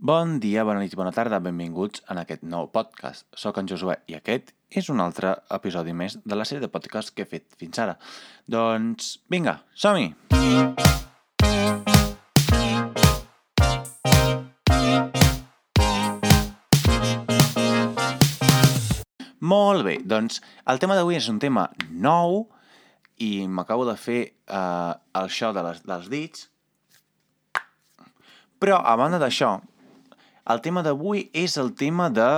Bon dia, bona nit i bona tarda, benvinguts en aquest nou podcast. Soc en Josué i aquest és un altre episodi més de la sèrie de podcasts que he fet fins ara. Doncs vinga, som-hi! Molt bé, doncs el tema d'avui és un tema nou i m'acabo de fer eh, el show de les, dels dits. Però, a banda d'això, el tema d'avui és el tema de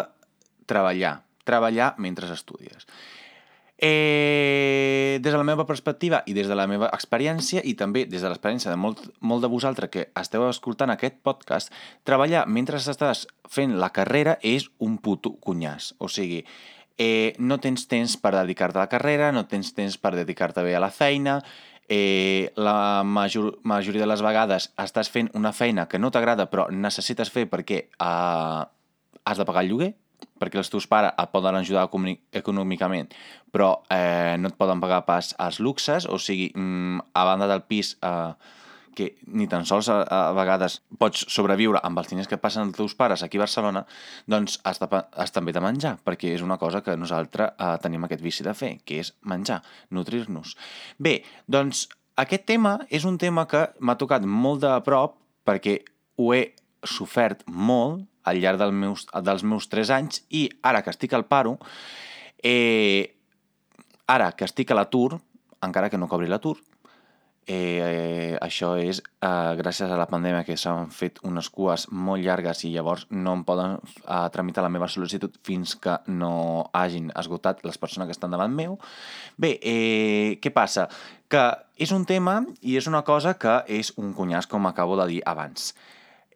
treballar. Treballar mentre estudies. Eh, des de la meva perspectiva i des de la meva experiència i també des de l'experiència de molt, molt de vosaltres que esteu escoltant aquest podcast, treballar mentre estàs fent la carrera és un puto cunyàs. O sigui, eh, no tens temps per dedicar-te a la carrera, no tens temps per dedicar-te bé a la feina, eh, la major, majoria de les vegades estàs fent una feina que no t'agrada però necessites fer perquè eh, has de pagar el lloguer, perquè els teus pares et poden ajudar econòmicament, però eh, no et poden pagar pas els luxes, o sigui, mm, a banda del pis, eh, que ni tan sols a, a vegades pots sobreviure amb els diners que passen els teus pares aquí a Barcelona, doncs has, de, has també de menjar, perquè és una cosa que nosaltres eh, tenim aquest vici de fer, que és menjar, nutrir-nos. Bé, doncs aquest tema és un tema que m'ha tocat molt de prop perquè ho he sofert molt al llarg del meus, dels meus 3 anys i ara que estic al paro, eh, ara que estic a l'atur, encara que no cobri l'atur, eh, eh, això és eh, gràcies a la pandèmia que s'han fet unes cues molt llargues i llavors no em poden eh, tramitar la meva sol·licitud fins que no hagin esgotat les persones que estan davant meu. Bé, eh, què passa? Que és un tema i és una cosa que és un cunyàs, com acabo de dir abans.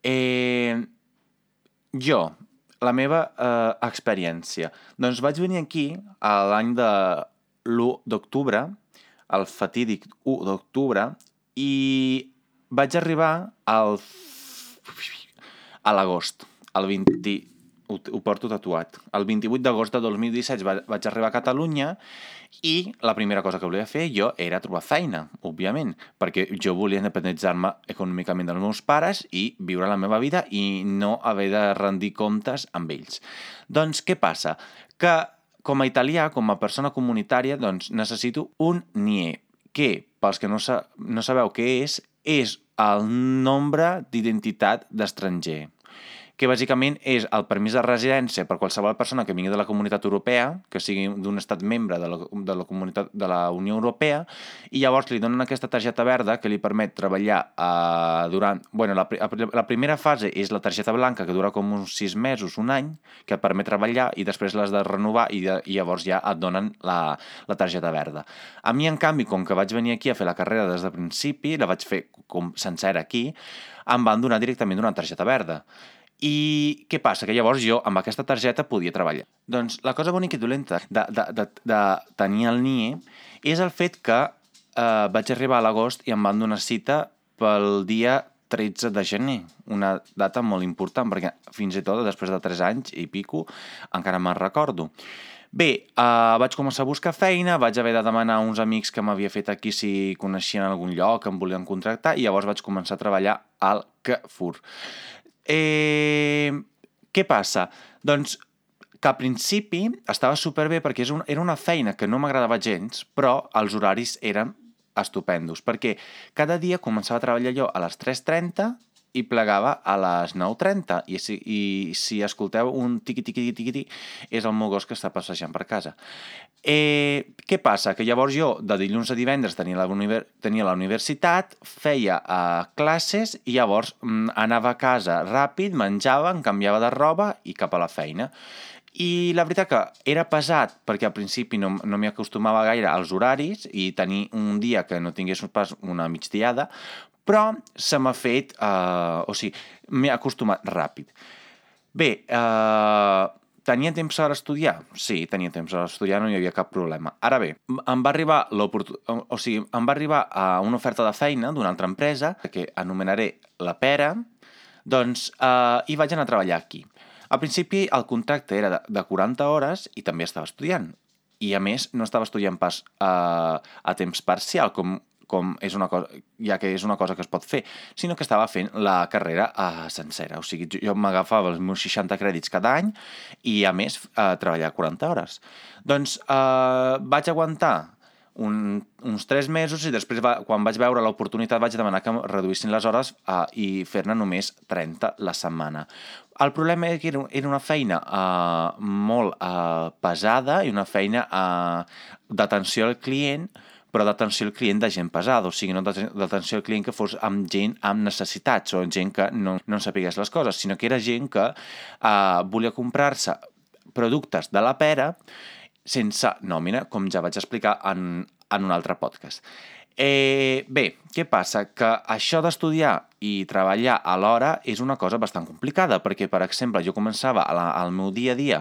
Eh, jo, la meva eh, experiència. Doncs vaig venir aquí l'any de l'1 d'octubre, el fatídic 1 d'octubre, i vaig arribar al... a l'agost, el 20... Ho, ho porto tatuat. El 28 d'agost de 2017 vaig arribar a Catalunya i la primera cosa que volia fer jo era trobar feina, òbviament, perquè jo volia independitzar-me econòmicament dels meus pares i viure la meva vida i no haver de rendir comptes amb ells. Doncs què passa? Que com a italià, com a persona comunitària, doncs necessito un NIE, que, pels que no, sa no sabeu què és, és el nombre d'identitat d'estranger que bàsicament és el permís de residència per qualsevol persona que vingui de la comunitat europea, que sigui d'un estat membre de la, de la, comunitat, de la Unió Europea, i llavors li donen aquesta targeta verda que li permet treballar eh, durant... Bueno, la, la primera fase és la targeta blanca, que dura com uns sis mesos, un any, que et permet treballar, i després l'has de renovar i, de, i llavors ja et donen la, la targeta verda. A mi, en canvi, com que vaig venir aquí a fer la carrera des de principi, la vaig fer com sencera aquí, em van donar directament una targeta verda. I què passa? Que llavors jo amb aquesta targeta podia treballar. Doncs la cosa bonica i dolenta de, de, de, de tenir el NIE és el fet que eh, vaig arribar a l'agost i em van donar cita pel dia 13 de gener, una data molt important, perquè fins i tot després de 3 anys i pico encara me'n recordo. Bé, eh, vaig començar a buscar feina, vaig haver de demanar a uns amics que m'havia fet aquí si coneixien algun lloc, que em volien contractar, i llavors vaig començar a treballar al Carrefour. Eh, què passa? Doncs que al principi estava superbé perquè és un, era una feina que no m'agradava gens, però els horaris eren estupendos, perquè cada dia començava a treballar jo a les 3.30 i plegava a les 9.30 i si, i si escolteu un tiqui-tiqui-tiqui és el meu gos que està passejant per casa. Eh, què passa? Que llavors jo de dilluns a divendres tenia la, tenia la universitat, feia eh, classes i llavors mm, anava a casa ràpid, menjava, em canviava de roba i cap a la feina. I la veritat que era pesat, perquè al principi no, no m'hi acostumava gaire als horaris i tenir un dia que no tingués pas una migdiada, però se m'ha fet... Eh, o sigui, m'he acostumat ràpid. Bé, eh, tenia temps per estudiar? Sí, tenia temps per estudiar, no hi havia cap problema. Ara bé, em va arribar. O sigui, em va arribar a una oferta de feina d'una altra empresa, que anomenaré La Pera, doncs eh, hi vaig anar a treballar aquí. Al principi el contracte era de, de 40 hores i també estava estudiant. I a més no estava estudiant pas eh, a temps parcial, com com és una cosa, ja que és una cosa que es pot fer, sinó que estava fent la carrera uh, sencera. O sigui, jo, m'agafava els meus 60 crèdits cada any i, a més, uh, treballar 40 hores. Doncs uh, vaig aguantar un, uns 3 mesos i després, va, quan vaig veure l'oportunitat, vaig demanar que reduïssin les hores uh, i fer-ne només 30 la setmana. El problema era que era una feina uh, molt uh, pesada i una feina uh, d'atenció al client, però d'atenció al client de gent pesada, o sigui, no d'atenció al client que fos amb gent amb necessitats o gent que no, no sapigués les coses, sinó que era gent que uh, volia comprar-se productes de la pera sense nòmina, com ja vaig explicar en, en un altre podcast. Eh, bé, què passa? Que això d'estudiar i treballar alhora és una cosa bastant complicada, perquè, per exemple, jo començava la, el meu dia a dia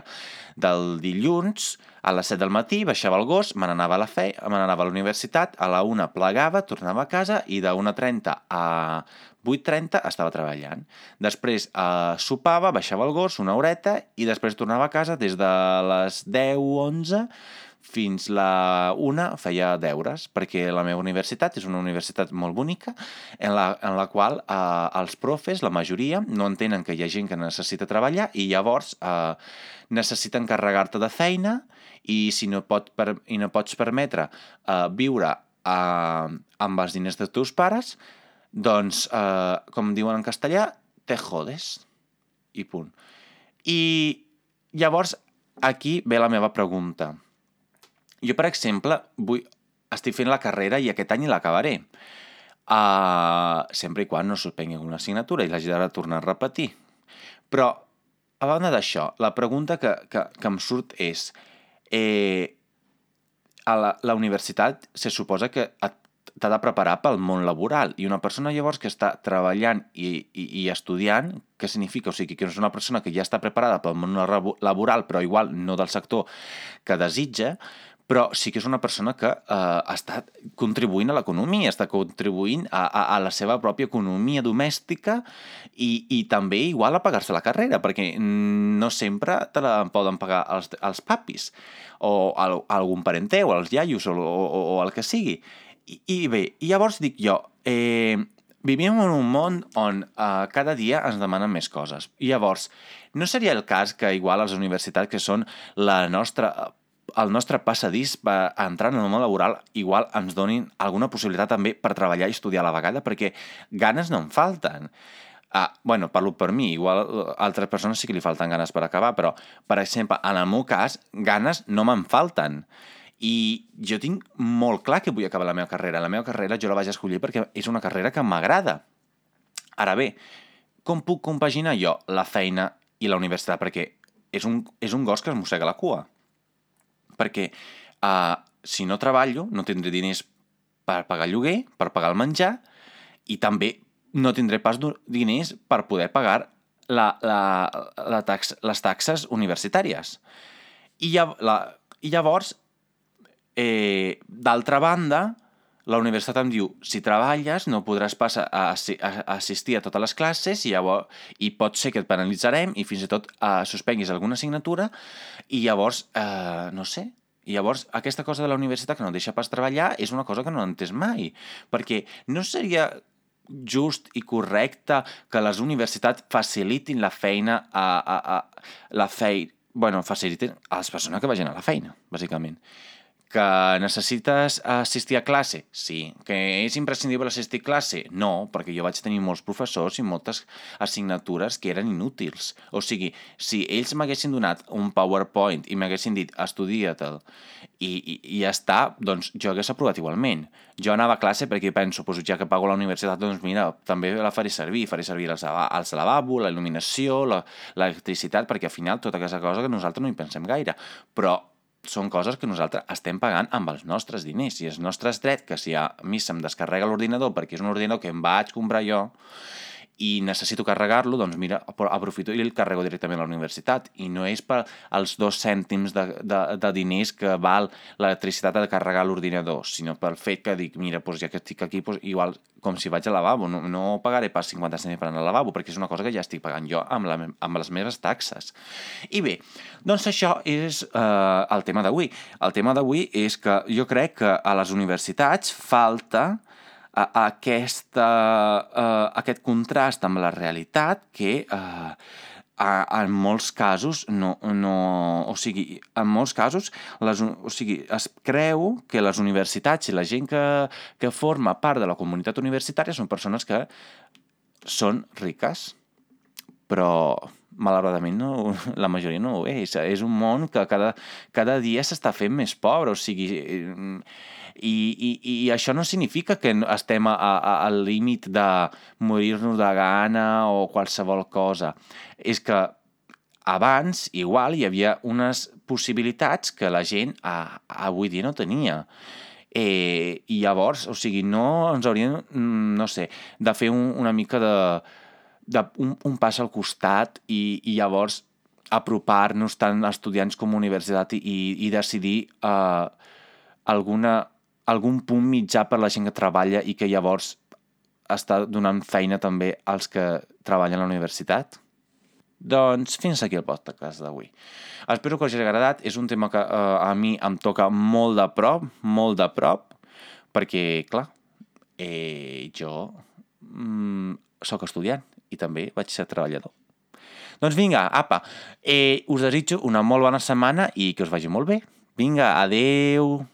del dilluns a les 7 del matí, baixava el gos, me n'anava a la fe, me n'anava a la universitat, a la 1 plegava, tornava a casa i de 1.30 a 8.30 estava treballant. Després eh, sopava, baixava el gos una horeta i després tornava a casa des de les 10 o 11 fins la una feia deures, perquè la meva universitat és una universitat molt bonica, en la, en la qual eh, els profes, la majoria, no entenen que hi ha gent que necessita treballar i llavors eh, necessiten carregar-te de feina i si no, pot per, i no pots permetre eh, viure eh, amb els diners dels teus pares, doncs, eh, com diuen en castellà, te jodes. I punt. I llavors aquí ve la meva pregunta jo, per exemple, vull... estic fent la carrera i aquest any l'acabaré. Uh, sempre i quan no suspengui una assignatura i l'hagi de tornar a repetir. Però, a banda d'això, la pregunta que, que, que em surt és... Eh, a la, la universitat se suposa que t'ha de preparar pel món laboral i una persona llavors que està treballant i, i, i estudiant, què significa? O sigui, que és una persona que ja està preparada pel món laboral però igual no del sector que desitja, però sí que és una persona que eh, està contribuint a l'economia, està contribuint a, a, a la seva pròpia economia domèstica i, i també igual a pagar-se la carrera, perquè no sempre te la poden pagar els, els papis o el, algun parenteu, els iaios o, o, o el que sigui. I, I bé, i llavors dic jo, eh, vivim en un món on eh, cada dia ens demanen més coses. I llavors, no seria el cas que igual les universitats, que són la nostra el nostre passadís per entrar en el món laboral igual ens donin alguna possibilitat també per treballar i estudiar a la vegada, perquè ganes no en falten. Ah, bueno, parlo per mi, igual a altres persones sí que li falten ganes per acabar, però, per exemple, en el meu cas, ganes no me'n falten. I jo tinc molt clar que vull acabar la meva carrera. La meva carrera jo la vaig escollir perquè és una carrera que m'agrada. Ara bé, com puc compaginar jo la feina i la universitat? Perquè és un, és un gos que es mossega la cua perquè uh, si no treballo no tindré diners per pagar lloguer, per pagar el menjar i també no tindré pas diners per poder pagar la, la, la tax, les taxes universitàries. I, ja, la, i llavors, eh, d'altra banda, la universitat em diu, si treballes no podràs passar a, a, assistir a totes les classes i, llavors, i pot ser que et penalitzarem i fins i tot eh, suspenguis alguna assignatura i llavors, eh, no sé, i llavors aquesta cosa de la universitat que no deixa pas treballar és una cosa que no entès mai, perquè no seria just i correcte que les universitats facilitin la feina a, a, a la feina, bueno, facilitin a les persones que vagin a la feina, bàsicament. Que necessites assistir a classe? Sí. Que és imprescindible assistir a classe? No, perquè jo vaig tenir molts professors i moltes assignatures que eren inútils. O sigui, si ells m'haguessin donat un PowerPoint i m'haguessin dit estudia-te'l i, i, i ja està, doncs jo hagués aprovat igualment. Jo anava a classe perquè penso, doncs ja que pago la universitat, doncs mira, també la faré servir, faré servir els, els lavabo, la il·luminació, l'electricitat, perquè al final tota aquesta cosa que nosaltres no hi pensem gaire. Però són coses que nosaltres estem pagant amb els nostres diners. I els nostres drets, que si a mi se'm descarrega l'ordinador perquè és un ordinador que em vaig comprar jo i necessito carregar-lo, doncs mira, aprofito i el carrego directament a la universitat. I no és per als dos cèntims de, de, de diners que val l'electricitat de carregar l'ordinador, sinó pel fet que dic, mira, doncs ja que estic aquí, doncs igual com si vaig al lavabo, no, no pagaré pas 50 cèntims per anar al lavabo, perquè és una cosa que ja estic pagant jo amb, la, amb les meves taxes. I bé, doncs això és eh, el tema d'avui. El tema d'avui és que jo crec que a les universitats falta a, a aquesta, uh, aquest contrast amb la realitat que uh, a, en molts casos no, no, o sigui, en molts casos les, o sigui, es creu que les universitats i la gent que, que forma part de la comunitat universitària són persones que són riques, però malauradament no, la majoria no ho és. És un món que cada, cada dia s'està fent més pobre, o sigui... I, i, I això no significa que estem a, a, al límit de morir-nos de gana o qualsevol cosa. És que abans, igual, hi havia unes possibilitats que la gent a, avui dia no tenia. Eh, I llavors, o sigui, no ens haurien, no sé, de fer un, una mica de de un, un pas al costat i, i llavors apropar-nos tant a estudiants com a universitat i, i decidir uh, alguna, algun punt mitjà per la gent que treballa i que llavors està donant feina també als que treballen a la universitat? Doncs fins aquí el podcast d'avui. Espero que us hagi agradat. És un tema que uh, a mi em toca molt de prop, molt de prop, perquè, clar, eh, jo mm, sóc estudiant i també vaig ser treballador. Doncs vinga, apa, eh, us desitjo una molt bona setmana i que us vagi molt bé. Vinga, adeu!